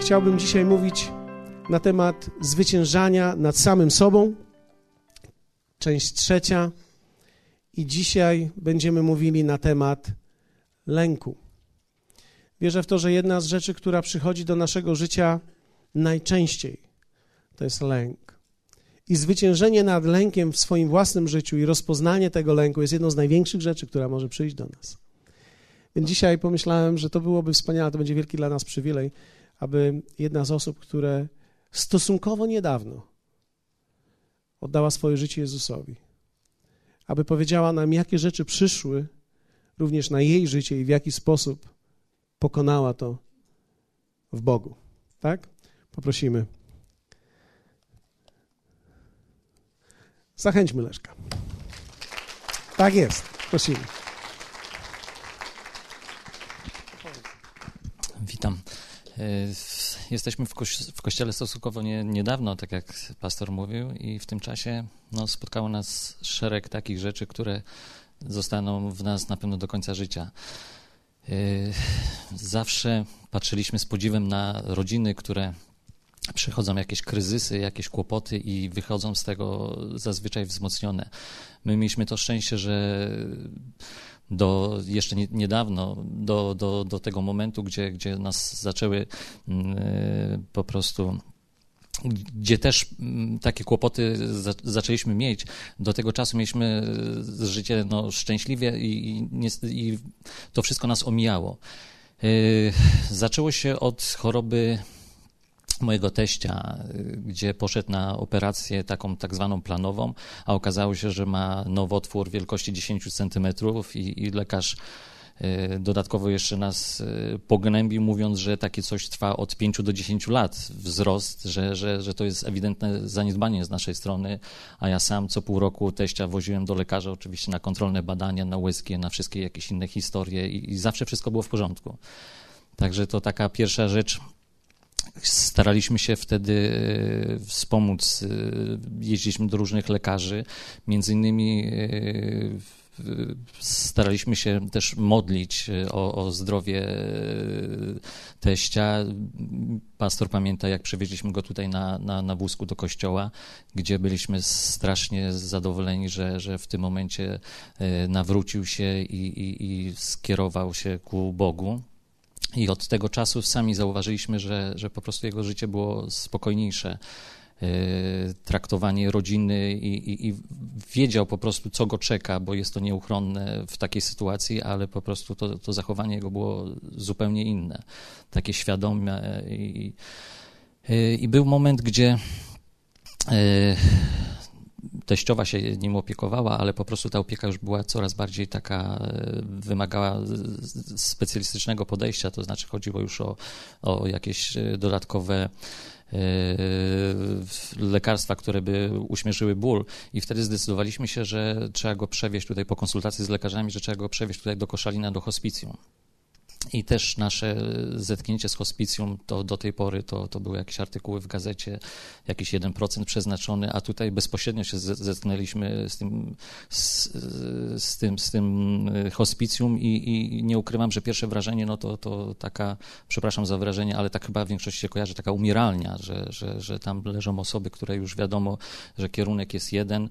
chciałbym dzisiaj mówić na temat zwyciężania nad samym sobą. Część trzecia. I dzisiaj będziemy mówili na temat lęku. Wierzę w to, że jedna z rzeczy, która przychodzi do naszego życia najczęściej, to jest lęk. I zwyciężenie nad lękiem w swoim własnym życiu i rozpoznanie tego lęku jest jedną z największych rzeczy, która może przyjść do nas. Więc dzisiaj pomyślałem, że to byłoby wspaniałe, to będzie wielki dla nas przywilej, aby jedna z osób, które stosunkowo niedawno oddała swoje życie Jezusowi, aby powiedziała nam, jakie rzeczy przyszły również na jej życie i w jaki sposób pokonała to w Bogu. Tak? Poprosimy. Zachęćmy Leszka. Tak jest. Prosimy. Jesteśmy w, koś- w kościele stosunkowo nie, niedawno, tak jak pastor mówił, i w tym czasie no, spotkało nas szereg takich rzeczy, które zostaną w nas na pewno do końca życia. E, zawsze patrzyliśmy z podziwem na rodziny, które przychodzą jakieś kryzysy, jakieś kłopoty i wychodzą z tego zazwyczaj wzmocnione. My mieliśmy to szczęście, że do jeszcze nie, niedawno, do, do, do tego momentu, gdzie, gdzie nas zaczęły mm, po prostu gdzie też mm, takie kłopoty za, zaczęliśmy mieć, do tego czasu mieliśmy życie no, szczęśliwie i, i, i to wszystko nas omijało. Yy, zaczęło się od choroby mojego teścia, gdzie poszedł na operację taką tak zwaną planową, a okazało się, że ma nowotwór wielkości 10 centymetrów i, i lekarz y, dodatkowo jeszcze nas y, pognębił, mówiąc, że takie coś trwa od 5 do 10 lat wzrost, że, że, że to jest ewidentne zaniedbanie z naszej strony, a ja sam co pół roku teścia woziłem do lekarza oczywiście na kontrolne badania, na USG, na wszystkie jakieś inne historie i, i zawsze wszystko było w porządku. Także to taka pierwsza rzecz, Staraliśmy się wtedy e, wspomóc, e, jeździliśmy do różnych lekarzy, między innymi e, staraliśmy się też modlić o, o, zdrowie teścia. Pastor pamięta, jak przewieźliśmy go tutaj na, na, na wózku do kościoła, gdzie byliśmy strasznie zadowoleni, że, że w tym momencie nawrócił się i, i, i skierował się ku Bogu. I od tego czasu sami zauważyliśmy, że, że po prostu jego życie było spokojniejsze. Yy, traktowanie rodziny i, i, i, wiedział po prostu, co go czeka, bo jest to nieuchronne w takiej sytuacji, ale po prostu to, to zachowanie jego było zupełnie inne, takie świadome. I, i był moment, gdzie yy, teściowa się nim opiekowała, ale po prostu ta opieka już była coraz bardziej taka, e, wymagała specjalistycznego podejścia, to znaczy chodziło już o, o jakieś e, dodatkowe e, lekarstwa, które by uśmierzyły ból i wtedy zdecydowaliśmy się, że trzeba go przewieźć tutaj po konsultacji z lekarzami, że trzeba go przewieźć tutaj do Koszalina, do hospicjum. I też nasze zetknięcie z hospicjum to do tej pory to, to były jakieś artykuły w gazecie, jakiś 1% przeznaczony, a tutaj bezpośrednio się zetknęliśmy z tym, z, z tym, z tym e, hospicjum i, i, nie ukrywam, że pierwsze wrażenie no to, to taka, przepraszam za wrażenie, ale tak chyba w większości się kojarzy, taka umieralnia, że, że, że tam leżą osoby, które już wiadomo, że kierunek jest jeden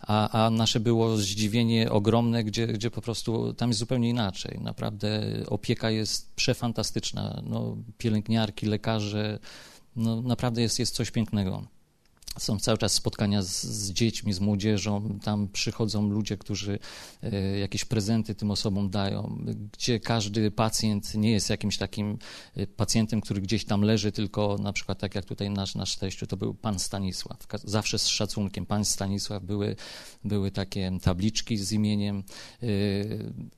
a, a nasze było zdziwienie ogromne, gdzie, gdzie po prostu tam jest zupełnie inaczej. Naprawdę opieka jest przefantastyczna. No, pielęgniarki, lekarze, no, naprawdę jest, jest coś pięknego. Są cały czas spotkania z, z, dziećmi, z młodzieżą. Tam przychodzą ludzie, którzy e, jakieś prezenty tym osobom dają, gdzie każdy pacjent nie jest jakimś takim e, pacjentem, który gdzieś tam leży, tylko na przykład tak jak tutaj nasz, nasz teściu, to był pan Stanisław. Zawsze z szacunkiem. Pan Stanisław były, były takie tabliczki z imieniem, e,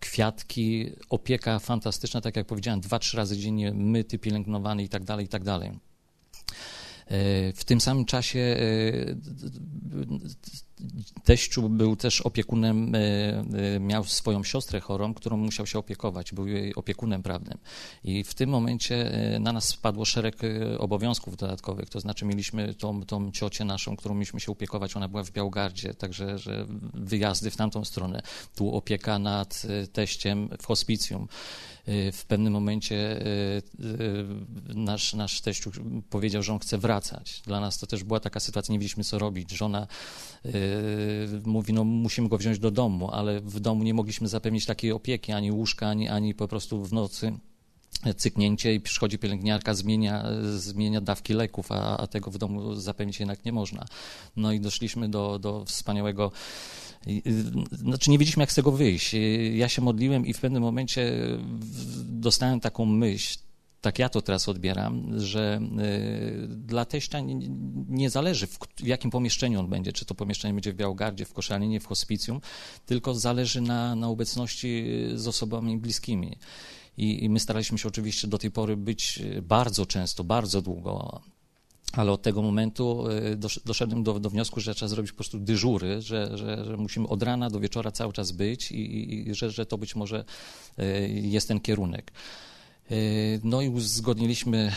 kwiatki, opieka fantastyczna, tak jak powiedziałem, dwa, trzy razy dziennie myty, pielęgnowany i tak dalej, i tak dalej. W tym samym czasie e, teściu był też opiekunem, e, e, miał swoją siostrę chorą, którą musiał się opiekować, był jej opiekunem prawnym. I w tym momencie na nas spadło szereg obowiązków dodatkowych, to znaczy mieliśmy tą, tą ciocię naszą, którą mieliśmy się opiekować, ona była w Białgardzie, także że wyjazdy w tamtą stronę, tu opieka nad teściem w hospicjum. W pewnym momencie nasz, nasz teściu powiedział, że on chce wracać. Dla nas to też była taka sytuacja, nie wiedzieliśmy co robić. Żona mówi, no musimy go wziąć do domu, ale w domu nie mogliśmy zapewnić takiej opieki, ani łóżka, ani, ani po prostu w nocy cyknięcie i przychodzi pielęgniarka, zmienia, zmienia dawki leków, a, a tego w domu zapewnić jednak nie można. No i doszliśmy do, do wspaniałego znaczy nie wiedzieliśmy, jak z tego wyjść. Ja się modliłem i w pewnym momencie dostałem taką myśl, tak ja to teraz odbieram, że y, dla teścia nie, zależy, w, jakim pomieszczeniu on będzie, czy to pomieszczenie będzie w Białogardzie, w Koszalinie, w hospicjum, tylko zależy na, na obecności z osobami bliskimi. I, I my staraliśmy się oczywiście do tej pory być bardzo często, bardzo długo ale od tego momentu e, doszedłem do, do, wniosku, że trzeba zrobić po prostu dyżury, że, że, że musimy od rana do wieczora cały czas być i, i że, że, to być może e, jest ten kierunek. No i uzgodniliśmy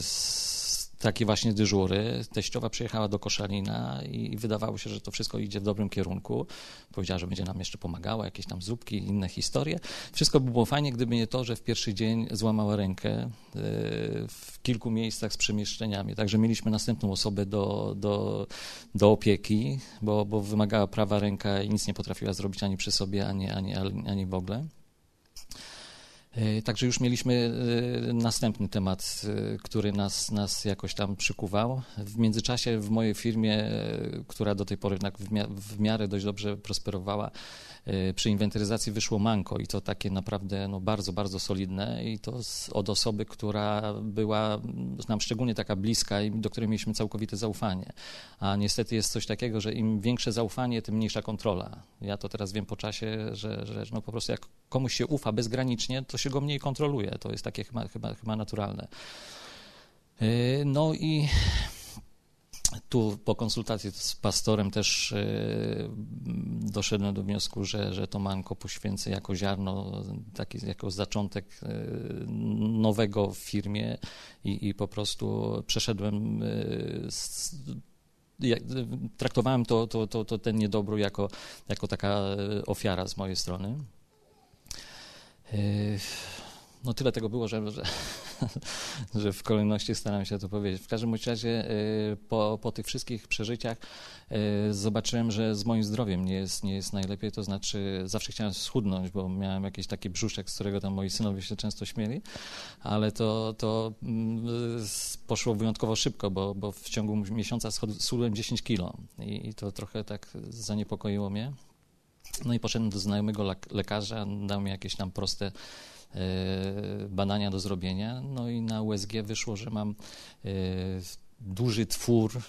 z takie właśnie dyżury. Teściowa przyjechała do Koszalina i wydawało się, że to wszystko idzie w dobrym kierunku. Powiedziała, że będzie nam jeszcze pomagała, jakieś tam zupki, inne historie. Wszystko by było fajnie, gdyby nie to, że w pierwszy dzień złamała rękę e, w kilku miejscach z przemieszczeniami. Także mieliśmy następną osobę do, do, do opieki, bo, bo wymagała prawa ręka i nic nie potrafiła zrobić ani przy sobie, ani, ani, ani w ogóle. E, także już mieliśmy e, następny temat, e, który nas, nas jakoś tam przykuwał. W międzyczasie w mojej firmie, która do tej pory w miarę dość dobrze prosperowała, przy inwentaryzacji wyszło manko i to takie naprawdę no, bardzo, bardzo solidne i to z, od osoby, która była nam szczególnie taka bliska i do której mieliśmy całkowite zaufanie. A niestety jest coś takiego, że im większe zaufanie, tym mniejsza kontrola. Ja to teraz wiem po czasie, że, że no, po prostu jak komuś się ufa bezgranicznie, to się go mniej kontroluje. To jest takie chyba, chyba, chyba naturalne. Y, no i tu po konsultacji z pastorem też e, doszedłem do wniosku, że, że to manko poświęcę jako ziarno, taki, jako zaczątek e, nowego w firmie i, i po prostu przeszedłem z, traktowałem to, to, to, to ten niedobór jako, jako taka ofiara z mojej strony. No tyle tego było, że, że, że, w kolejności staram się to powiedzieć. W każdym razie y, po, po tych wszystkich przeżyciach y, zobaczyłem, że z moim zdrowiem nie jest, nie jest najlepiej, to znaczy zawsze chciałem schudnąć, bo miałem jakiś taki brzuszek, z którego tam moi synowie się często śmieli, ale to, to mm, poszło wyjątkowo szybko, bo, bo w ciągu miesiąca schudłem 10 kilo i, i to trochę tak zaniepokoiło mnie. No i poszedłem do znajomego lekarza, dał mi jakieś tam proste E, badania do zrobienia. No i na USG wyszło, że mam e, duży twór e,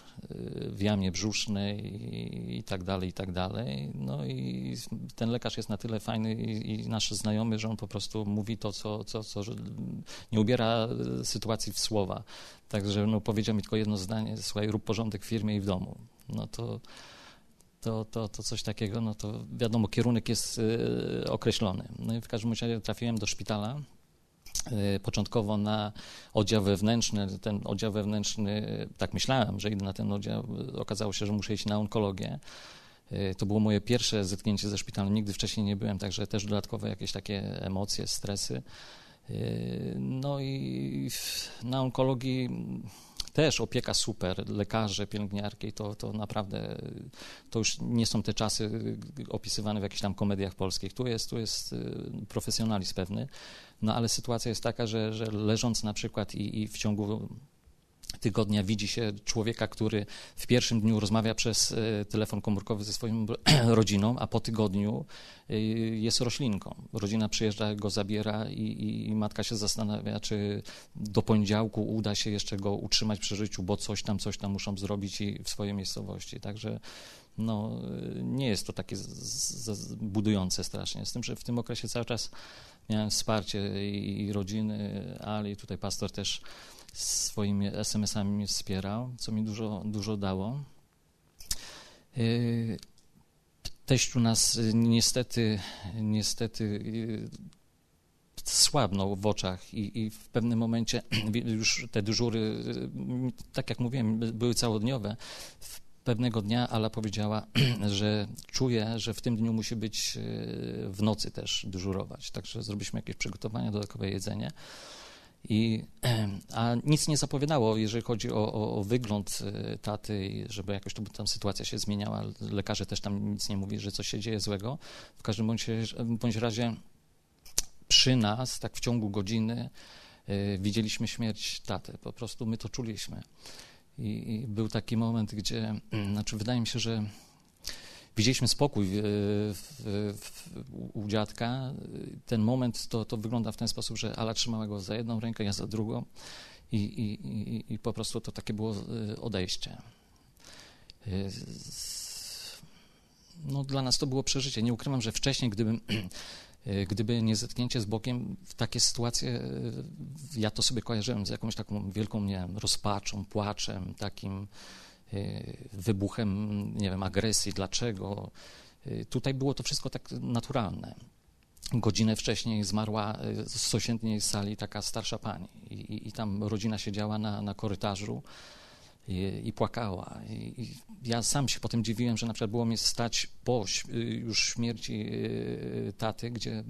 w jamie brzusznej i, tak dalej, i tak dalej. No i ten lekarz jest na tyle fajny i, i nasz znajomy, że on po prostu mówi to, co, co, co nie ubiera sytuacji w słowa. Także no, powiedział mi tylko jedno zdanie, słuchaj, rób porządek w firmie i w domu. No to to, to, to coś takiego, no to wiadomo, kierunek jest y, określony. No i w każdym razie trafiłem do szpitala, y, początkowo na oddział wewnętrzny. Ten oddział wewnętrzny, tak myślałem, że idę na ten oddział, okazało się, że muszę iść na onkologię. Y, to było moje pierwsze zetknięcie ze szpitalem, nigdy wcześniej nie byłem, także też dodatkowe jakieś takie emocje, stresy. No i na onkologii też opieka super, lekarze, pielęgniarki, to, to naprawdę, to już nie są te czasy opisywane w jakichś tam komediach polskich. Tu jest, tu jest y, profesjonalizm pewny, no ale sytuacja jest taka, że, że leżąc na przykład i, i w ciągu tygodnia widzi się człowieka, który w pierwszym dniu rozmawia przez e, telefon komórkowy ze swoją rodziną, a po tygodniu e, jest roślinką. Rodzina przyjeżdża, go zabiera i, i, matka się zastanawia, czy do poniedziałku uda się jeszcze go utrzymać przy życiu, bo coś tam, coś tam muszą zrobić i w swojej miejscowości. Także no, nie jest to takie z, z, budujące strasznie. Z tym, że w tym okresie cały czas miałem wsparcie i, i rodziny, ale i tutaj pastor też swoimi SMS-ami wspierał, co mi dużo, dużo dało. Y, teściu nas y, niestety, niestety y, słabnął w oczach i, i, w pewnym momencie już te dyżury, tak jak mówiłem, były całodniowe. Pewnego dnia Ala powiedziała, że czuje, że w tym dniu musi być w nocy też dyżurować. Także zrobiliśmy jakieś przygotowania, dodatkowe jedzenie. I, a nic nie zapowiadało, jeżeli chodzi o, o, o wygląd e, taty, żeby jakoś tam sytuacja się zmieniała. Lekarze też tam nic nie mówili, że coś się dzieje złego. W każdym bądź, bądź razie przy nas, tak w ciągu godziny, y, widzieliśmy śmierć taty. Po prostu my to czuliśmy. I, I, był taki moment, gdzie, znaczy wydaje mi się, że widzieliśmy spokój w, w, w, u dziadka. Ten moment to, to wygląda w ten sposób, że Ala trzymała go za jedną rękę, ja za drugą i, i, i, i po prostu to takie było y, odejście. Y, no, dla nas to było przeżycie. Nie ukrywam, że wcześniej, gdybym, y, gdyby nie zetknięcie z Bogiem, w takie sytuacje ja to sobie kojarzyłem z jakąś taką wielką, nie wiem, rozpaczą, płaczem, takim wybuchem, nie wiem, agresji, dlaczego. Y, tutaj było to wszystko tak naturalne. Godzinę wcześniej zmarła y, z sąsiedniej sali taka starsza pani i, i, i tam rodzina siedziała na, na korytarzu i, i płakała. I, ja sam się potem dziwiłem, że na przykład było mi stać po już śmierci taty, gdzie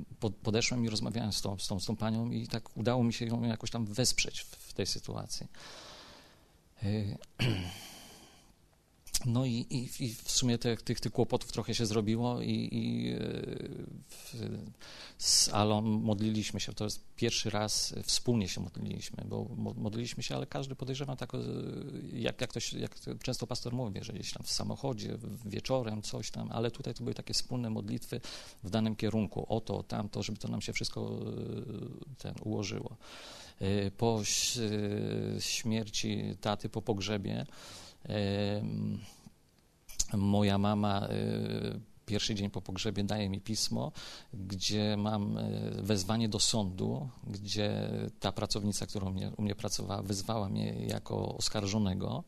podeszłem i rozmawiałem z tą, z tą, z tą panią i tak udało mi się ją jakoś tam wesprzeć w tej sytuacji. No i, i, i, w sumie tych, tych, tych kłopotów trochę się zrobiło i, i e, w, z Alą modliliśmy się. To jest pierwszy raz wspólnie się modliliśmy, bo modliliśmy się, ale każdy podejrzewa tak, e, jak, jak, to, jak często pastor mówi, że gdzieś tam w samochodzie, wieczorem, coś tam, ale tutaj to były takie wspólne modlitwy w danym kierunku, o to, tamto, żeby to nam się wszystko e, ten ułożyło. Po śmierci taty, po pogrzebie, Moja mama y, pierwszy dzień po pogrzebie daje mi pismo, gdzie mam y, wezwanie do sądu, gdzie ta pracownica, która u mnie, u mnie pracowała, wyzwała mnie jako oskarżonego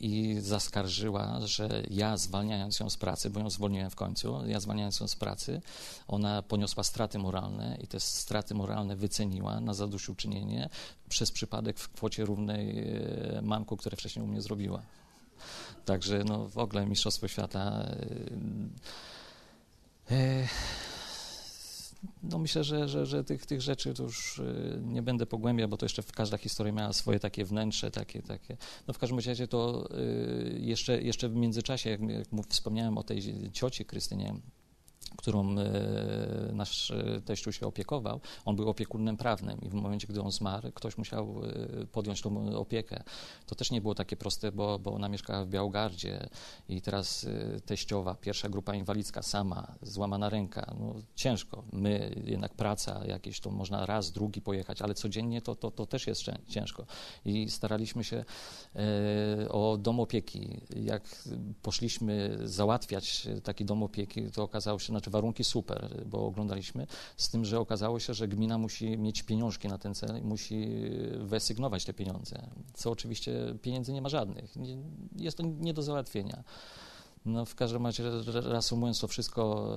i zaskarżyła, że ja zwalniając ją z pracy, bo ją zwolniłem w końcu, ja zwalniając ją z pracy, ona poniosła straty moralne i te straty moralne wyceniła na zadośćuczynienie przez przypadek w kwocie równej manku, które wcześniej u mnie zrobiła. Także no, w ogóle Mistrzostwo Świata. Yy, yy, no myślę, że, że, że tych, tych rzeczy to już yy, nie będę pogłębiał, bo to jeszcze każda historia miała swoje takie wnętrze, takie, takie. No w każdym razie to jeszcze, jeszcze w międzyczasie, jak, jak wspomniałem o tej cioci Krystynie, którą e, nasz e, teściu się opiekował, on był opiekunem prawnym i w momencie, gdy on zmarł, ktoś musiał e, podjąć tą opiekę. To też nie było takie proste, bo, bo ona mieszkała w Białogardzie i teraz teściowa, pierwsza grupa inwalidzka, sama, złamana ręka, no ciężko. My, jednak praca jakieś, to można raz, drugi pojechać, ale codziennie to, to, to też jest ciężko. I staraliśmy się o dom opieki. Jak poszliśmy załatwiać taki dom opieki, to okazało się, znaczy warunki super, bo oglądaliśmy, z tym, że okazało się, że gmina musi mieć pieniążki na ten cel i musi wysygnować te pieniądze, co oczywiście pieniędzy nie ma żadnych, jest to nie do załatwienia. No w każdym razie, reasumując to wszystko,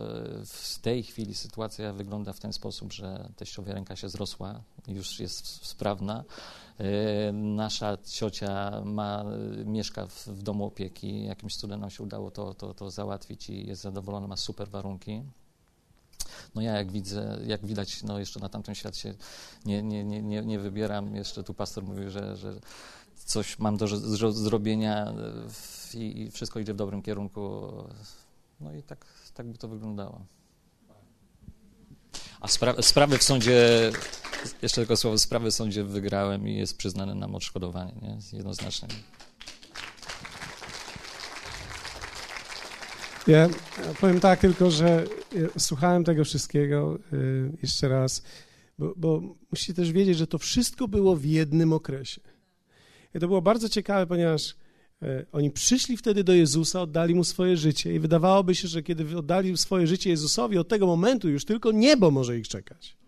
w tej chwili sytuacja wygląda w ten sposób, że teściowa ręka się zrosła, już jest sprawna. E, nasza ciocia ma, mieszka w, w domu opieki, jakimś cudem nam się udało to, to, to załatwić i jest zadowolona, ma super warunki. No ja jak widzę, jak widać, no jeszcze na tamtym świat się nie, nie, nie, nie, nie wybieram. Jeszcze tu pastor mówił, że, że coś mam do zrobienia i, i wszystko idzie w dobrym kierunku. No i tak, tak by to wyglądało. A spra sprawy w sądzie, jeszcze tylko słowo, sprawy w sądzie wygrałem i jest przyznane nam odszkodowanie, nie? Jednoznacznie. Ja powiem tak tylko, że słuchałem tego wszystkiego y, jeszcze raz, bo, bo musicie też wiedzieć, że to wszystko było w jednym okresie. I to było bardzo ciekawe, ponieważ e, oni przyszli wtedy do Jezusa, oddali mu swoje życie i wydawałoby się, że kiedy oddali swoje życie Jezusowi, od tego momentu już tylko niebo może ich czekać.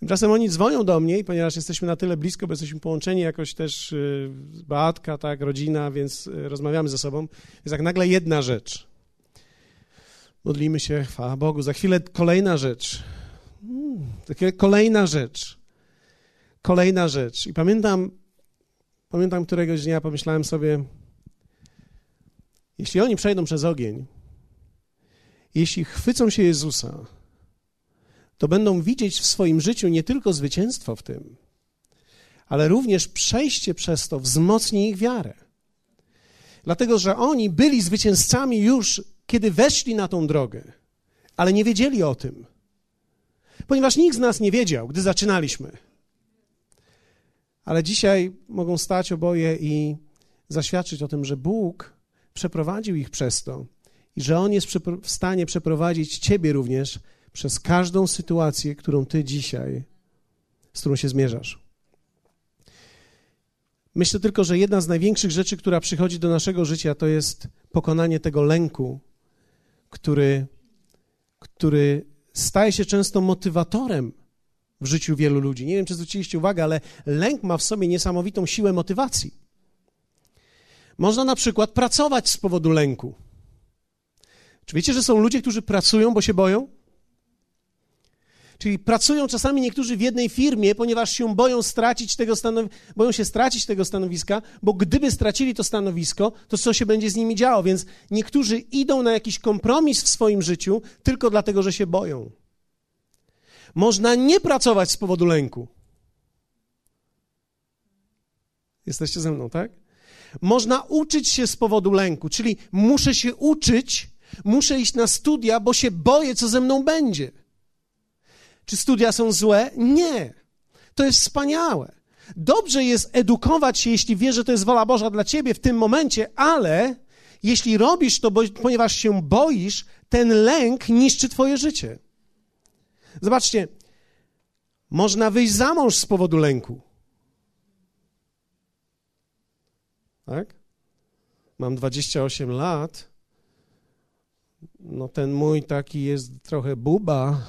Tymczasem oni dzwonią do mnie, ponieważ jesteśmy na tyle blisko, bo jesteśmy połączeni jakoś też, e, Beatka, tak, rodzina, więc e, rozmawiamy ze sobą. Jest jak nagle jedna rzecz. Modlimy się, chwała Bogu. Za chwilę kolejna rzecz. Hmm, kolejna rzecz. Kolejna rzecz. I pamiętam, Pamiętam któregoś dnia pomyślałem sobie, Jeśli oni przejdą przez ogień, jeśli chwycą się Jezusa, to będą widzieć w swoim życiu nie tylko zwycięstwo w tym, ale również przejście przez to wzmocni ich wiarę. Dlatego, że oni byli zwycięzcami już, kiedy weszli na tą drogę, ale nie wiedzieli o tym. Ponieważ nikt z nas nie wiedział, gdy zaczynaliśmy. Ale dzisiaj mogą stać oboje i zaświadczyć o tym, że Bóg przeprowadził ich przez to i że On jest w stanie przeprowadzić Ciebie również przez każdą sytuację, którą Ty dzisiaj, z którą się zmierzasz. Myślę tylko, że jedna z największych rzeczy, która przychodzi do naszego życia, to jest pokonanie tego lęku, który, który staje się często motywatorem w życiu wielu ludzi. Nie wiem, czy zwróciliście uwagę, ale lęk ma w sobie niesamowitą siłę motywacji. Można na przykład pracować z powodu lęku. Czy wiecie, że są ludzie, którzy pracują, bo się boją? Czyli pracują czasami niektórzy w jednej firmie, ponieważ się boją stracić tego stanow... boją się stracić tego stanowiska, bo gdyby stracili to stanowisko, to co się będzie z nimi działo? Więc niektórzy idą na jakiś kompromis w swoim życiu tylko dlatego, że się boją. Można nie pracować z powodu lęku. Jesteście ze mną, tak? Można uczyć się z powodu lęku, czyli muszę się uczyć, muszę iść na studia, bo się boję, co ze mną będzie. Czy studia są złe? Nie. To jest wspaniałe. Dobrze jest edukować się, jeśli wiesz, że to jest wola Boża dla ciebie w tym momencie, ale jeśli robisz to, bo, ponieważ się boisz, ten lęk niszczy twoje życie. Zobaczcie, można wyjść za mąż z powodu lęku. Tak? Mam 28 lat. No ten mój taki jest trochę buba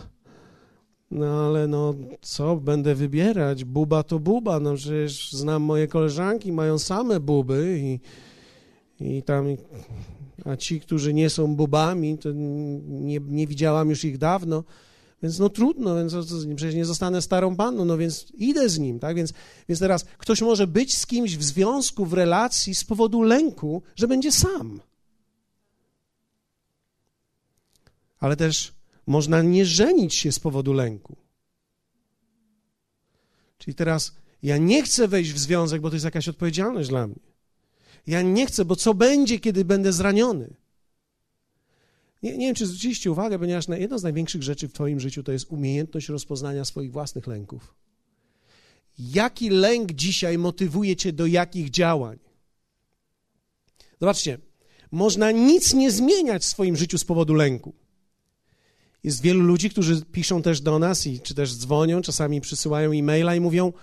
no ale no co będę wybierać? Buba to buba. No przecież znam moje koleżanki, mają same buby i, i tam... A ci, którzy nie są bubami, to nie, nie widziałam już ich dawno. Więc no trudno, więc przecież nie zostanę starą panną, no więc idę z nim, tak? Więc, więc teraz ktoś może być z kimś w związku, w relacji z powodu lęku, że będzie sam. Ale też można nie żenić się z powodu lęku. Czyli teraz ja nie chcę wejść w związek, bo to jest jakaś odpowiedzialność dla mnie. Ja nie chcę, bo co będzie, kiedy będę zraniony? Nie, nie wiem, czy zwróciliście uwagę, ponieważ jedna z największych rzeczy w Twoim życiu to jest umiejętność rozpoznania swoich własnych lęków. Jaki lęk dzisiaj motywuje Cię do jakich działań? Zobaczcie, można nic nie zmieniać w swoim życiu z powodu lęku. Jest wielu ludzi, którzy piszą też do nas i czy też dzwonią, czasami przysyłają e-maila i mówią: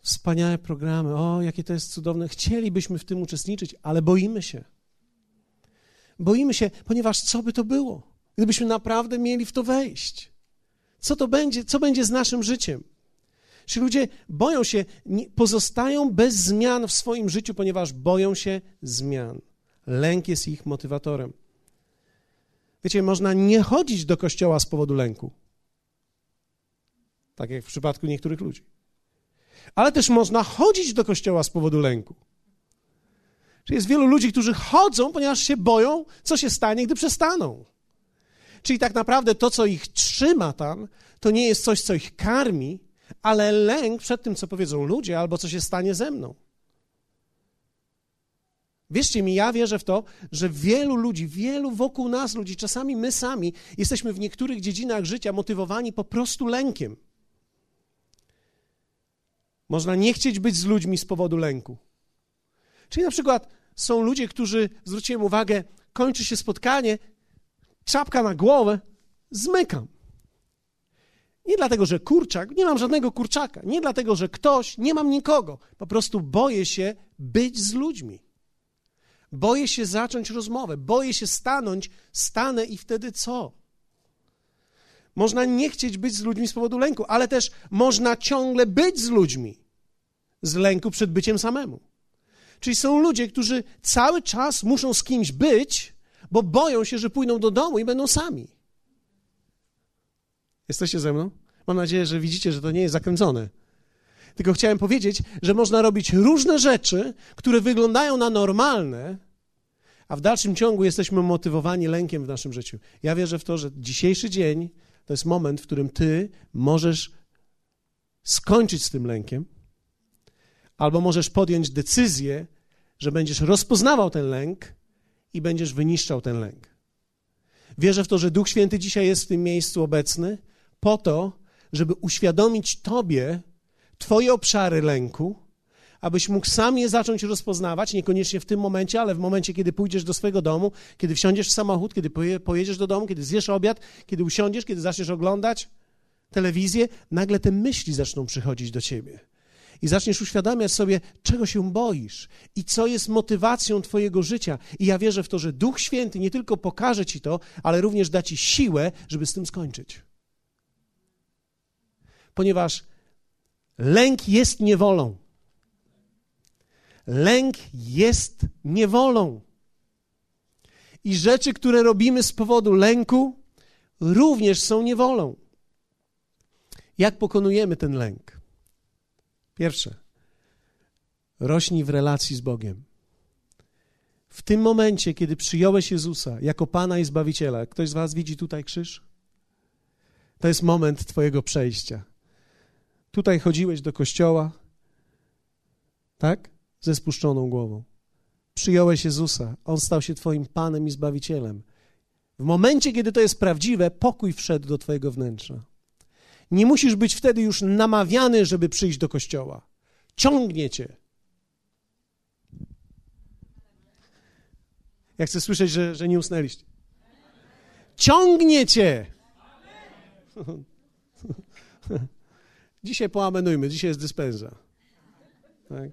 Wspaniałe programy, o, jakie to jest cudowne. Chcielibyśmy w tym uczestniczyć, ale boimy się. Boimy się, ponieważ co by to było, gdybyśmy naprawdę mieli w to wejść? Co to będzie, co będzie z naszym życiem? Czy ludzie boją się, pozostają bez zmian w swoim życiu, ponieważ boją się zmian. Lęk jest ich motywatorem. Wiecie, można nie chodzić do kościoła z powodu lęku. Tak jak w przypadku niektórych ludzi. Ale też można chodzić do kościoła z powodu lęku. Czyli jest wielu ludzi, którzy chodzą, ponieważ się boją, co się stanie, gdy przestaną. Czyli tak naprawdę to, co ich trzyma tam, to nie jest coś, co ich karmi, ale lęk przed tym, co powiedzą ludzie, albo co się stanie ze mną. Wierzcie mi, ja wierzę w to, że wielu ludzi, wielu wokół nas ludzi, czasami my sami jesteśmy w niektórych dziedzinach życia motywowani po prostu lękiem. Można nie chcieć być z ludźmi z powodu lęku. Czyli na przykład są ludzie, którzy, zwróciłem uwagę, kończy się spotkanie, czapka na głowę, zmykam. Nie dlatego, że kurczak, nie mam żadnego kurczaka, nie dlatego, że ktoś, nie mam nikogo. Po prostu boję się być z ludźmi. Boję się zacząć rozmowę, boję się stanąć, stanę i wtedy co? Można nie chcieć być z ludźmi z powodu lęku, ale też można ciągle być z ludźmi z lęku przed byciem samemu. Czyli są ludzie, którzy cały czas muszą z kimś być, bo boją się, że pójdą do domu i będą sami. Jesteście ze mną? Mam nadzieję, że widzicie, że to nie jest zakręcone. Tylko chciałem powiedzieć, że można robić różne rzeczy, które wyglądają na normalne, a w dalszym ciągu jesteśmy motywowani lękiem w naszym życiu. Ja wierzę w to, że dzisiejszy dzień to jest moment, w którym ty możesz skończyć z tym lękiem, albo możesz podjąć decyzję, że będziesz rozpoznawał ten lęk i będziesz wyniszczał ten lęk. Wierzę w to, że Duch Święty dzisiaj jest w tym miejscu obecny po to, żeby uświadomić Tobie Twoje obszary lęku, abyś mógł sam je zacząć rozpoznawać, niekoniecznie w tym momencie, ale w momencie, kiedy pójdziesz do swojego domu, kiedy wsiądziesz w samochód, kiedy pojedziesz do domu, kiedy zjesz obiad, kiedy usiądziesz, kiedy zaczniesz oglądać telewizję, nagle te myśli zaczną przychodzić do ciebie. I zaczniesz uświadamiać sobie, czego się boisz i co jest motywacją Twojego życia. I ja wierzę w to, że Duch Święty nie tylko pokaże Ci to, ale również da Ci siłę, żeby z tym skończyć. Ponieważ lęk jest niewolą. Lęk jest niewolą. I rzeczy, które robimy z powodu lęku, również są niewolą. Jak pokonujemy ten lęk? Pierwsze, rośnij w relacji z Bogiem. W tym momencie, kiedy przyjąłeś Jezusa jako Pana i Zbawiciela, ktoś z Was widzi tutaj krzyż? To jest moment Twojego przejścia. Tutaj chodziłeś do kościoła, tak? Ze spuszczoną głową. Przyjąłeś Jezusa, On stał się Twoim Panem i Zbawicielem. W momencie, kiedy to jest prawdziwe, pokój wszedł do Twojego wnętrza. Nie musisz być wtedy już namawiany, żeby przyjść do kościoła. Ciągnie cię. Ja chcę słyszeć, że, że nie usnęliście. Ciągnie cię. Dzisiaj poamenujmy, dzisiaj jest dyspensa. Tak?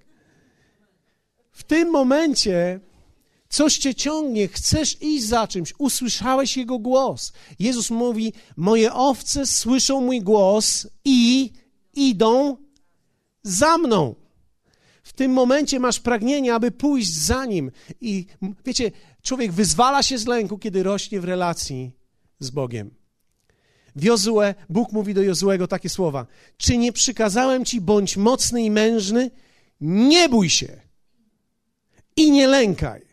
W tym momencie Coś cię ciągnie, chcesz iść za czymś, usłyszałeś Jego głos. Jezus mówi: Moje owce słyszą mój głos i idą za mną. W tym momencie masz pragnienie, aby pójść za nim. I wiecie, człowiek wyzwala się z lęku, kiedy rośnie w relacji z Bogiem. W Jozue, Bóg mówi do Jozuego takie słowa: Czy nie przykazałem ci, bądź mocny i mężny? Nie bój się i nie lękaj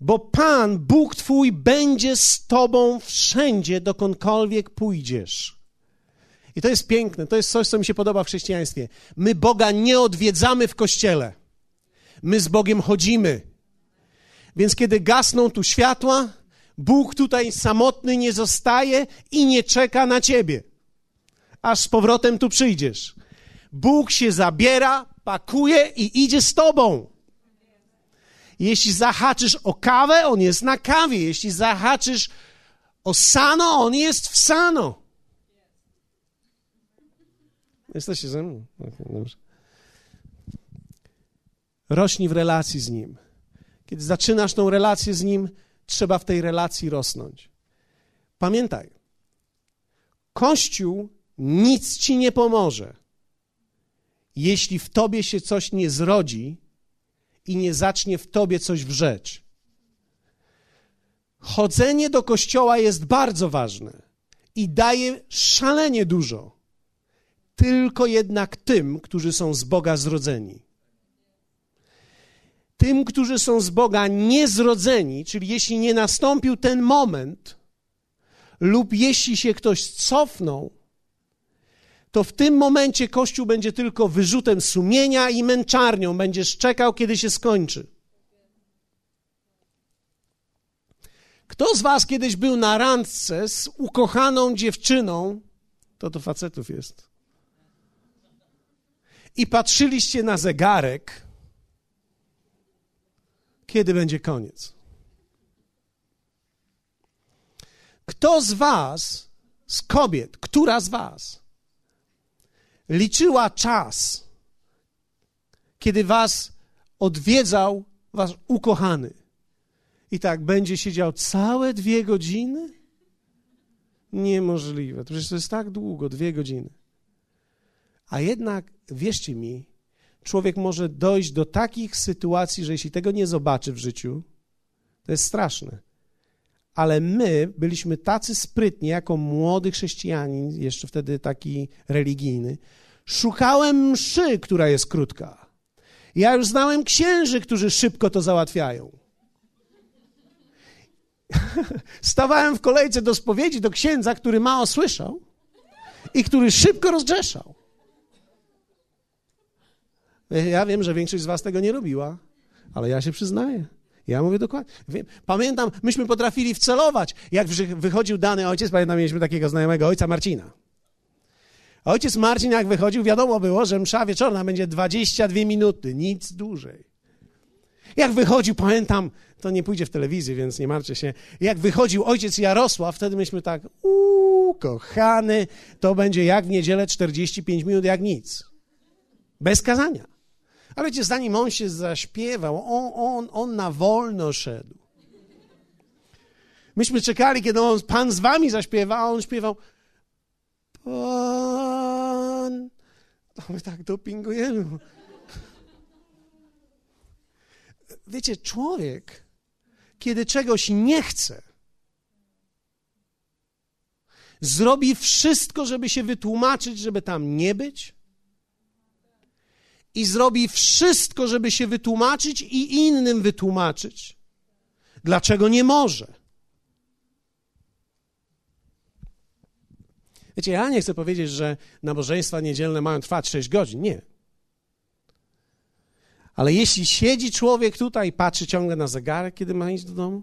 bo Pan, Bóg Twój, będzie z Tobą wszędzie, dokądkolwiek pójdziesz. I to jest piękne, to jest coś, co mi się podoba w chrześcijaństwie. My Boga nie odwiedzamy w kościele, my z Bogiem chodzimy. Więc kiedy gasną tu światła, Bóg tutaj samotny nie zostaje i nie czeka na ciebie, aż z powrotem tu przyjdziesz. Bóg się zabiera, pakuje i idzie z tobą. Jeśli zahaczysz o kawę, on jest na kawie. Jeśli zahaczysz o sano, on jest w sano. Jesteście ze mną? Okay, dobrze. Rośnij w relacji z Nim. Kiedy zaczynasz tą relację z Nim, trzeba w tej relacji rosnąć. Pamiętaj, Kościół nic ci nie pomoże, jeśli w tobie się coś nie zrodzi i nie zacznie w tobie coś wrzeć. Chodzenie do kościoła jest bardzo ważne i daje szalenie dużo. Tylko jednak tym, którzy są z Boga zrodzeni. Tym, którzy są z Boga niezrodzeni, czyli jeśli nie nastąpił ten moment, lub jeśli się ktoś cofnął, to w tym momencie Kościół będzie tylko wyrzutem sumienia i męczarnią. Będziesz czekał, kiedy się skończy. Kto z Was kiedyś był na randce z ukochaną dziewczyną? To to facetów jest. I patrzyliście na zegarek, kiedy będzie koniec. Kto z Was, z kobiet, która z Was liczyła czas, kiedy was odwiedzał wasz ukochany. I tak będzie siedział całe dwie godziny? Niemożliwe. Przecież to jest tak długo, dwie godziny. A jednak, wierzcie mi, człowiek może dojść do takich sytuacji, że jeśli tego nie zobaczy w życiu, to jest straszne. Ale my byliśmy tacy sprytni, jako młody chrześcijanin, jeszcze wtedy taki religijny, Szukałem mszy, która jest krótka. Ja już znałem księży, którzy szybko to załatwiają. Stawałem w kolejce do spowiedzi do księdza, który mało słyszał i który szybko rozgrzeszał. Ja wiem, że większość z was tego nie robiła, ale ja się przyznaję. Ja mówię dokładnie. Pamiętam, myśmy potrafili wcelować. Jak wychodził dany ojciec, pamiętam, mieliśmy takiego znajomego ojca Marcina. Ojciec Marcin, jak wychodził, wiadomo było, że msza wieczorna będzie 22 minuty, nic dłużej. Jak wychodził, pamiętam, to nie pójdzie w telewizję, więc nie martwcie się. Jak wychodził ojciec Jarosław, wtedy myśmy tak, uuu, kochany, to będzie jak w niedzielę 45 minut, jak nic. Bez kazania. Ale wiecie, zanim on się zaśpiewał, on, on, on na wolno szedł. Myśmy czekali, kiedy on, Pan z wami zaśpiewa, a on śpiewał Pan. A my tak dopingujemy. Wiecie, człowiek, kiedy czegoś nie chce, zrobi wszystko, żeby się wytłumaczyć, żeby tam nie być, i zrobi wszystko, żeby się wytłumaczyć i innym wytłumaczyć, dlaczego nie może. Wiecie, ja nie chcę powiedzieć, że nabożeństwa niedzielne mają trwać 6 godzin. Nie. Ale jeśli siedzi człowiek tutaj i patrzy ciągle na zegarek, kiedy ma iść do domu,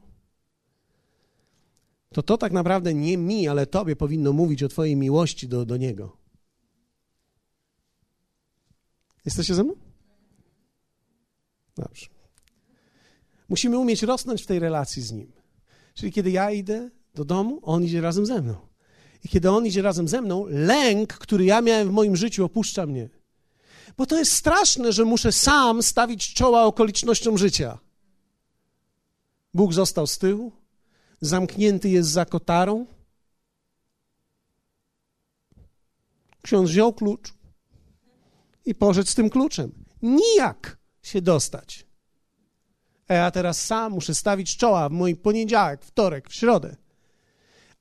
to to tak naprawdę nie mi, ale tobie powinno mówić o twojej miłości do, do Niego. Jesteście ze mną? Dobrze. Musimy umieć rosnąć w tej relacji z Nim. Czyli kiedy ja idę do domu, On idzie razem ze mną. I kiedy On idzie razem ze mną, lęk, który ja miałem w moim życiu, opuszcza mnie. Bo to jest straszne, że muszę sam stawić czoła okolicznościom życia. Bóg został z tyłu, zamknięty jest za kotarą. Ksiądz wziął klucz i poszedł z tym kluczem. Nijak się dostać. A ja teraz sam muszę stawić czoła w mój poniedziałek, wtorek, w środę.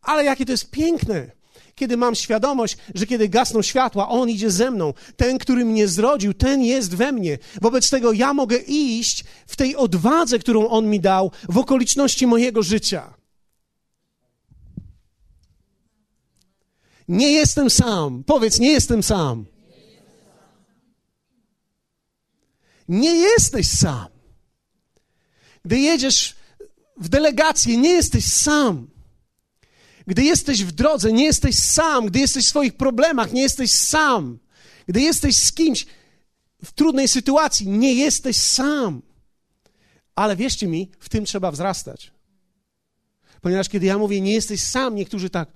Ale jakie to jest piękne, kiedy mam świadomość, że kiedy gasną światła, On idzie ze mną. Ten, który mnie zrodził, ten jest we mnie. Wobec tego ja mogę iść w tej odwadze, którą On mi dał, w okoliczności mojego życia. Nie jestem sam. Powiedz, nie jestem sam. Nie jesteś sam. Gdy jedziesz w delegację, nie jesteś sam. Gdy jesteś w drodze, nie jesteś sam. Gdy jesteś w swoich problemach, nie jesteś sam. Gdy jesteś z kimś w trudnej sytuacji, nie jesteś sam. Ale wierzcie mi, w tym trzeba wzrastać. Ponieważ kiedy ja mówię, nie jesteś sam, niektórzy tak,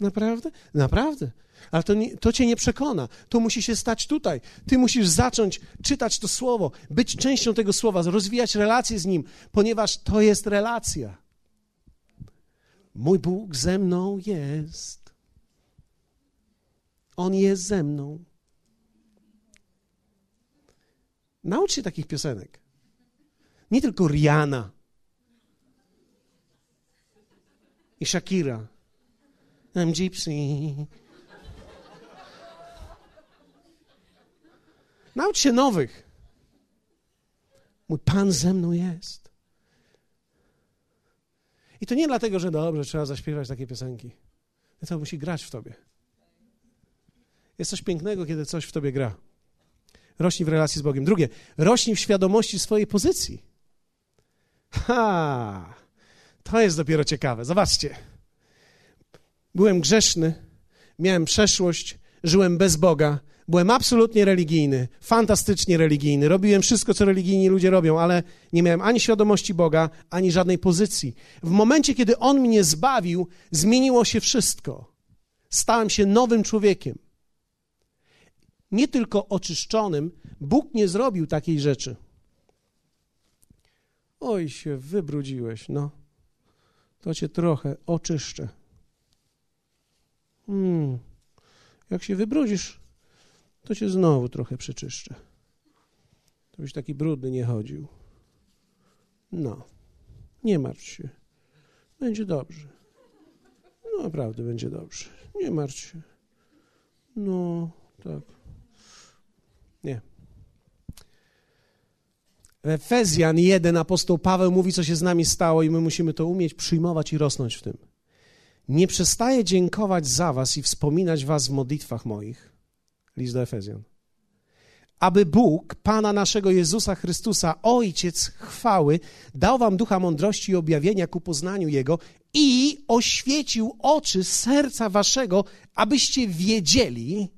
naprawdę? Naprawdę? Ale to, nie, to cię nie przekona. To musi się stać tutaj. Ty musisz zacząć czytać to słowo, być częścią tego słowa, rozwijać relacje z nim, ponieważ to jest relacja. Mój Bóg ze mną jest. On jest ze mną. Naucz się takich piosenek. Nie tylko Rihanna i Shakira. I'm gypsy. Naucz się nowych. Mój Pan ze mną jest. I to nie dlatego, że dobrze, trzeba zaśpiewać takie piosenki. To musi grać w tobie. Jest coś pięknego, kiedy coś w tobie gra. Rośnij w relacji z Bogiem. Drugie, rośnij w świadomości swojej pozycji. Ha! To jest dopiero ciekawe. Zobaczcie. Byłem grzeszny, miałem przeszłość, żyłem bez Boga, Byłem absolutnie religijny, fantastycznie religijny. Robiłem wszystko, co religijni ludzie robią, ale nie miałem ani świadomości Boga, ani żadnej pozycji. W momencie, kiedy On mnie zbawił, zmieniło się wszystko. Stałem się nowym człowiekiem. Nie tylko oczyszczonym, Bóg nie zrobił takiej rzeczy. Oj, się wybrudziłeś, no. To cię trochę oczyszczę. Hmm. Jak się wybrudzisz, to cię znowu trochę przeczyszczę. To byś taki brudny nie chodził. No, nie martw się. Będzie dobrze. No, naprawdę będzie dobrze. Nie martw się. No, tak. Nie. Efezjan 1 apostoł Paweł mówi, co się z nami stało, i my musimy to umieć przyjmować i rosnąć w tym. Nie przestaję dziękować za Was i wspominać Was w modlitwach moich. List do Efezjan. Aby Bóg, Pana naszego Jezusa Chrystusa, Ojciec chwały, dał Wam ducha mądrości i objawienia ku poznaniu Jego i oświecił oczy serca Waszego, abyście wiedzieli,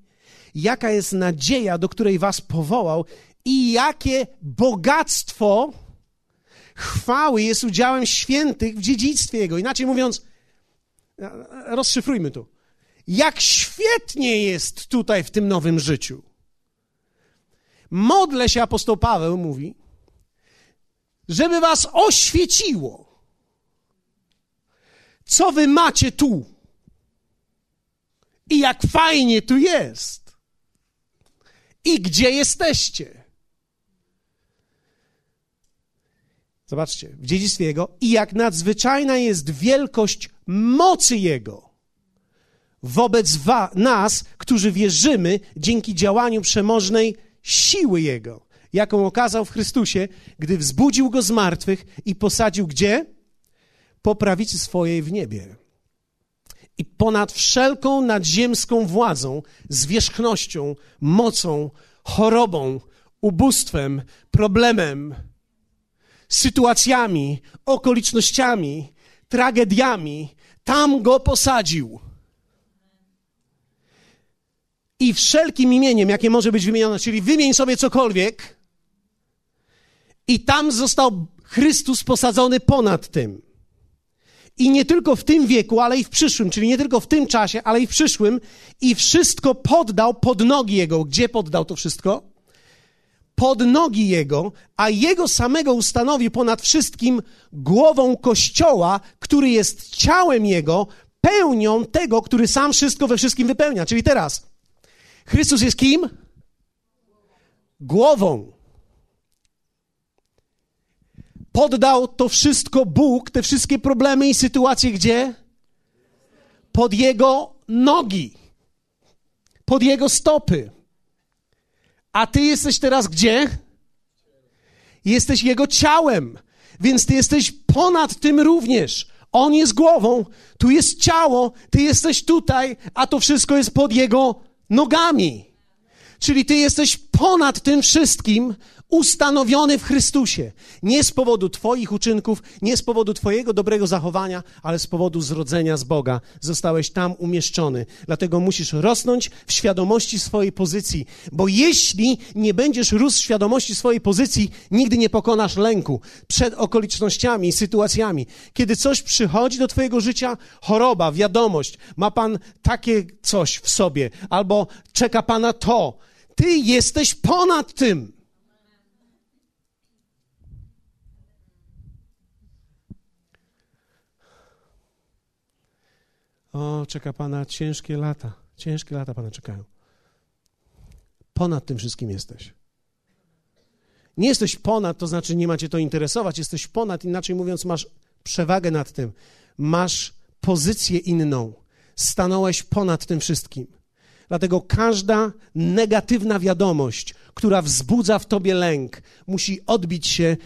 jaka jest nadzieja, do której Was powołał i jakie bogactwo chwały jest udziałem świętych w dziedzictwie Jego. Inaczej mówiąc, rozszyfrujmy to. Jak świetnie jest tutaj w tym nowym życiu. Modlę się, apostoł Paweł mówi, żeby was oświeciło, co wy macie tu i jak fajnie tu jest i gdzie jesteście. Zobaczcie, w dziedzictwie Jego i jak nadzwyczajna jest wielkość mocy Jego wobec wa- nas, którzy wierzymy dzięki działaniu przemożnej siły Jego, jaką okazał w Chrystusie, gdy wzbudził Go z martwych i posadził gdzie? Po prawicy swojej w niebie. I ponad wszelką nadziemską władzą, zwierzchnością, mocą, chorobą, ubóstwem, problemem, sytuacjami, okolicznościami, tragediami, tam go posadził. I wszelkim imieniem, jakie może być wymienione, czyli wymień sobie cokolwiek, i tam został Chrystus posadzony ponad tym. I nie tylko w tym wieku, ale i w przyszłym, czyli nie tylko w tym czasie, ale i w przyszłym, i wszystko poddał pod nogi Jego. Gdzie poddał to wszystko? Pod nogi Jego, a Jego samego ustanowi ponad wszystkim głową Kościoła, który jest ciałem Jego, pełnią tego, który sam wszystko we wszystkim wypełnia. Czyli teraz, Chrystus jest kim? Głową. Poddał to wszystko Bóg, te wszystkie problemy i sytuacje gdzie? Pod Jego nogi, pod Jego stopy. A Ty jesteś teraz gdzie? Jesteś Jego ciałem, więc Ty jesteś ponad tym również. On jest głową, tu jest ciało, Ty jesteś tutaj, a to wszystko jest pod Jego nogami. Czyli Ty jesteś ponad tym wszystkim, ustanowiony w Chrystusie. Nie z powodu Twoich uczynków, nie z powodu Twojego dobrego zachowania, ale z powodu zrodzenia z Boga. Zostałeś tam umieszczony. Dlatego musisz rosnąć w świadomości swojej pozycji, bo jeśli nie będziesz rósł w świadomości swojej pozycji, nigdy nie pokonasz lęku przed okolicznościami i sytuacjami. Kiedy coś przychodzi do Twojego życia, choroba, wiadomość, ma Pan takie coś w sobie, albo czeka Pana to, ty jesteś ponad tym. O, czeka Pana ciężkie lata. Ciężkie lata Pana czekają. Ponad tym wszystkim jesteś. Nie jesteś ponad, to znaczy nie macie to interesować. Jesteś ponad, inaczej mówiąc, masz przewagę nad tym. Masz pozycję inną. Stanąłeś ponad tym wszystkim. Dlatego każda negatywna wiadomość, która wzbudza w tobie lęk, musi odbić się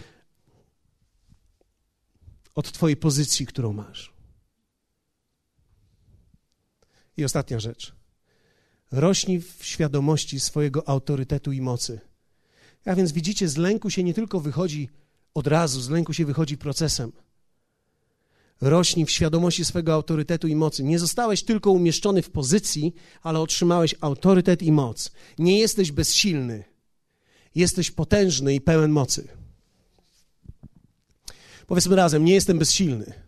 od twojej pozycji, którą masz. I ostatnia rzecz. Rośnij w świadomości swojego autorytetu i mocy. A więc widzicie, z lęku się nie tylko wychodzi od razu, z lęku się wychodzi procesem. Rośnij w świadomości swego autorytetu i mocy. Nie zostałeś tylko umieszczony w pozycji, ale otrzymałeś autorytet i moc. Nie jesteś bezsilny. Jesteś potężny i pełen mocy. Powiedzmy razem, nie jestem bezsilny.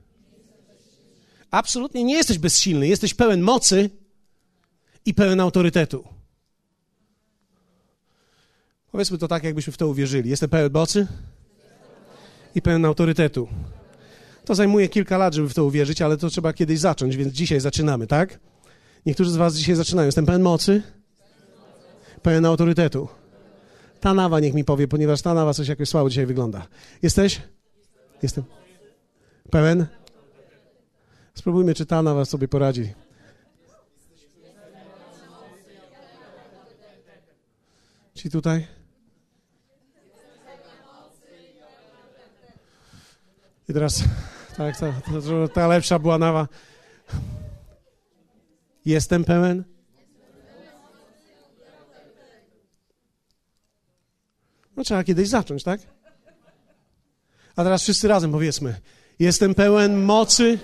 Absolutnie nie jesteś bezsilny. Jesteś pełen mocy i pełen autorytetu. Powiedzmy to tak, jakbyśmy w to uwierzyli. Jestem pełen mocy i pełen autorytetu. To zajmuje kilka lat, żeby w to uwierzyć, ale to trzeba kiedyś zacząć, więc dzisiaj zaczynamy, tak? Niektórzy z Was dzisiaj zaczynają. Jestem pełen mocy, pełen autorytetu. Ta nawa niech mi powie, ponieważ ta nawa coś jakoś słabo dzisiaj wygląda. Jesteś? Jestem. Pełen? Spróbujmy, czy ta nawa sobie poradzi. Ci tutaj? I teraz, tak, ta, ta, ta lepsza była nawa. Jestem pełen? No trzeba kiedyś zacząć, tak? A teraz wszyscy razem powiedzmy. Jestem pełen mocy.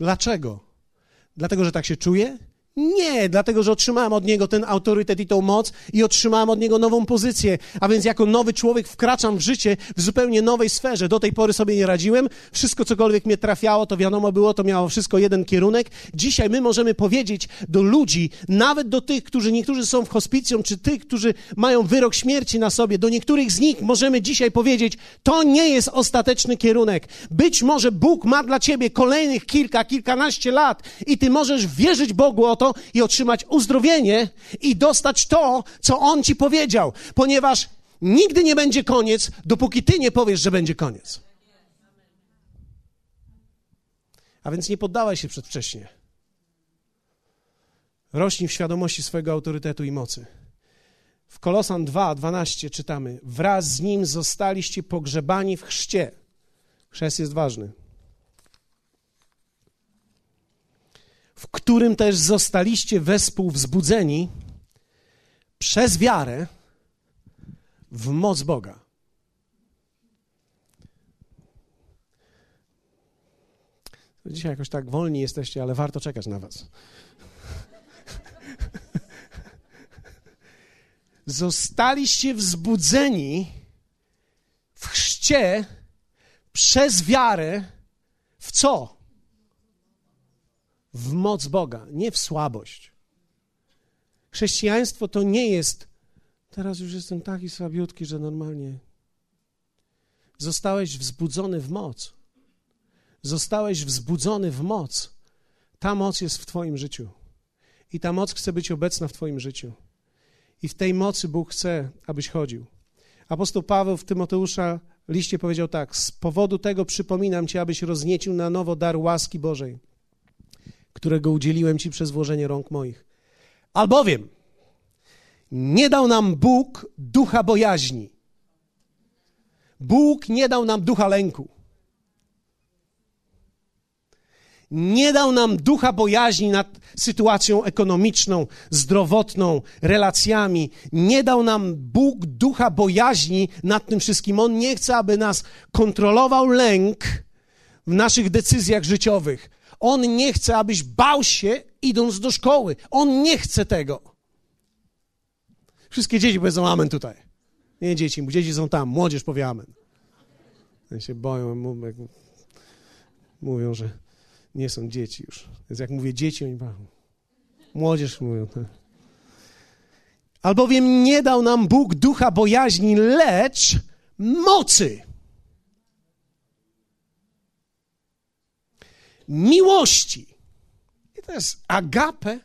Dlaczego? Dlatego, że tak się czuję? Nie, dlatego że otrzymałem od niego ten autorytet i tą moc i otrzymałem od niego nową pozycję. A więc jako nowy człowiek wkraczam w życie w zupełnie nowej sferze. Do tej pory sobie nie radziłem. Wszystko, cokolwiek mnie trafiało, to wiadomo było, to miało wszystko jeden kierunek. Dzisiaj my możemy powiedzieć do ludzi, nawet do tych, którzy niektórzy są w hospicjum, czy tych, którzy mają wyrok śmierci na sobie, do niektórych z nich możemy dzisiaj powiedzieć, to nie jest ostateczny kierunek. Być może Bóg ma dla ciebie kolejnych kilka, kilkanaście lat i ty możesz wierzyć Bogu o to i otrzymać uzdrowienie i dostać to, co On ci powiedział, ponieważ nigdy nie będzie koniec, dopóki ty nie powiesz, że będzie koniec. A więc nie poddawaj się przedwcześnie. Rośnij w świadomości swojego autorytetu i mocy. W Kolosan 2, 12 czytamy: Wraz z nim zostaliście pogrzebani w chrzcie. Chrzest jest ważny. W którym też zostaliście wespół wzbudzeni przez wiarę w moc Boga. Dzisiaj jakoś tak wolni jesteście, ale warto czekać na Was. Zostaliście wzbudzeni w chrzcie przez wiarę w co? W moc Boga, nie w słabość. Chrześcijaństwo to nie jest, teraz już jestem taki słabiutki, że normalnie. Zostałeś wzbudzony w moc. Zostałeś wzbudzony w moc. Ta moc jest w Twoim życiu. I ta moc chce być obecna w Twoim życiu. I w tej mocy Bóg chce, abyś chodził. Apostoł Paweł w Tymoteusza liście powiedział tak: Z powodu tego przypominam Ci, abyś rozniecił na nowo dar łaski Bożej którego udzieliłem Ci przez włożenie rąk moich. Albowiem nie dał nam Bóg ducha bojaźni. Bóg nie dał nam ducha lęku. Nie dał nam ducha bojaźni nad sytuacją ekonomiczną, zdrowotną, relacjami. Nie dał nam Bóg ducha bojaźni nad tym wszystkim. On nie chce, aby nas kontrolował lęk w naszych decyzjach życiowych. On nie chce, abyś bał się idąc do szkoły. On nie chce tego. Wszystkie dzieci powiedzą amen tutaj. Nie dzieci, dzieci są tam, młodzież powie amen. Oni się boją, mówią, że nie są dzieci już. Więc jak mówię dzieci, oni bawią. Młodzież mówią. Tak. Albowiem nie dał nam Bóg ducha bojaźni, lecz mocy miłości. I to jest agape.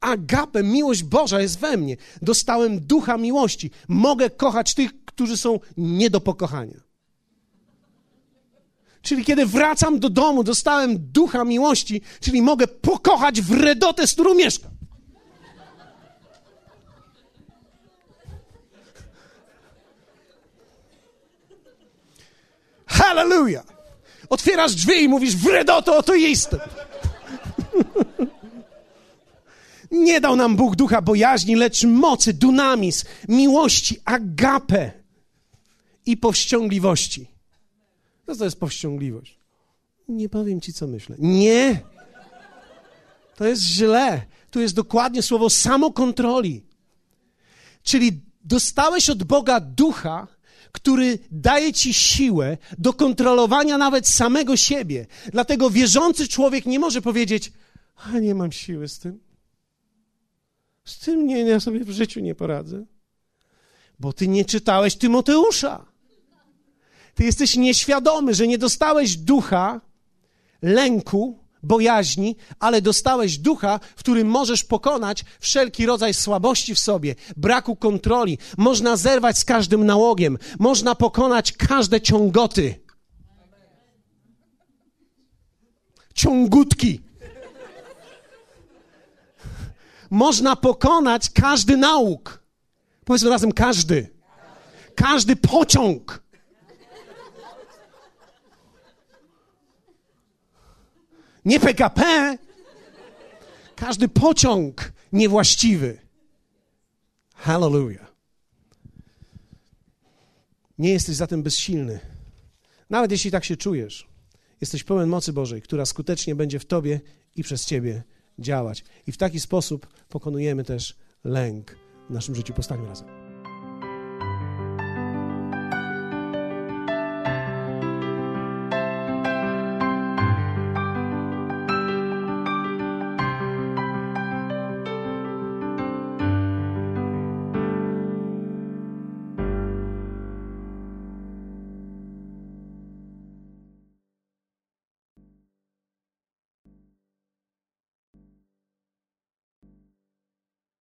Agape, miłość Boża jest we mnie. Dostałem ducha miłości. Mogę kochać tych, którzy są nie do pokochania. Czyli kiedy wracam do domu, dostałem ducha miłości, czyli mogę pokochać wredotę, z którą mieszkam. Hallelujah! Otwierasz drzwi i mówisz, wredoto, oto jestem. Nie dał nam Bóg ducha bojaźni, lecz mocy, dunamis, miłości, agape i powściągliwości. Co to jest powściągliwość? Nie powiem ci, co myślę. Nie! To jest źle. Tu jest dokładnie słowo samokontroli. Czyli dostałeś od Boga ducha, który daje ci siłę do kontrolowania nawet samego siebie. Dlatego wierzący człowiek nie może powiedzieć: A nie mam siły z tym. Z tym nie, ja sobie w życiu nie poradzę. Bo ty nie czytałeś Tymoteusza. Ty jesteś nieświadomy, że nie dostałeś ducha lęku, bojaźni, ale dostałeś ducha, w którym możesz pokonać wszelki rodzaj słabości w sobie, braku kontroli. Można zerwać z każdym nałogiem, można pokonać każde ciągoty. Ciągutki. Można pokonać każdy nauk. Powiedzmy razem każdy. Każdy pociąg. Nie PKP. Każdy pociąg niewłaściwy. Hallelujah. Nie jesteś zatem bezsilny. Nawet jeśli tak się czujesz, jesteś pełen mocy Bożej, która skutecznie będzie w Tobie i przez Ciebie działać. I w taki sposób pokonujemy też lęk w naszym życiu. Postawmy razem.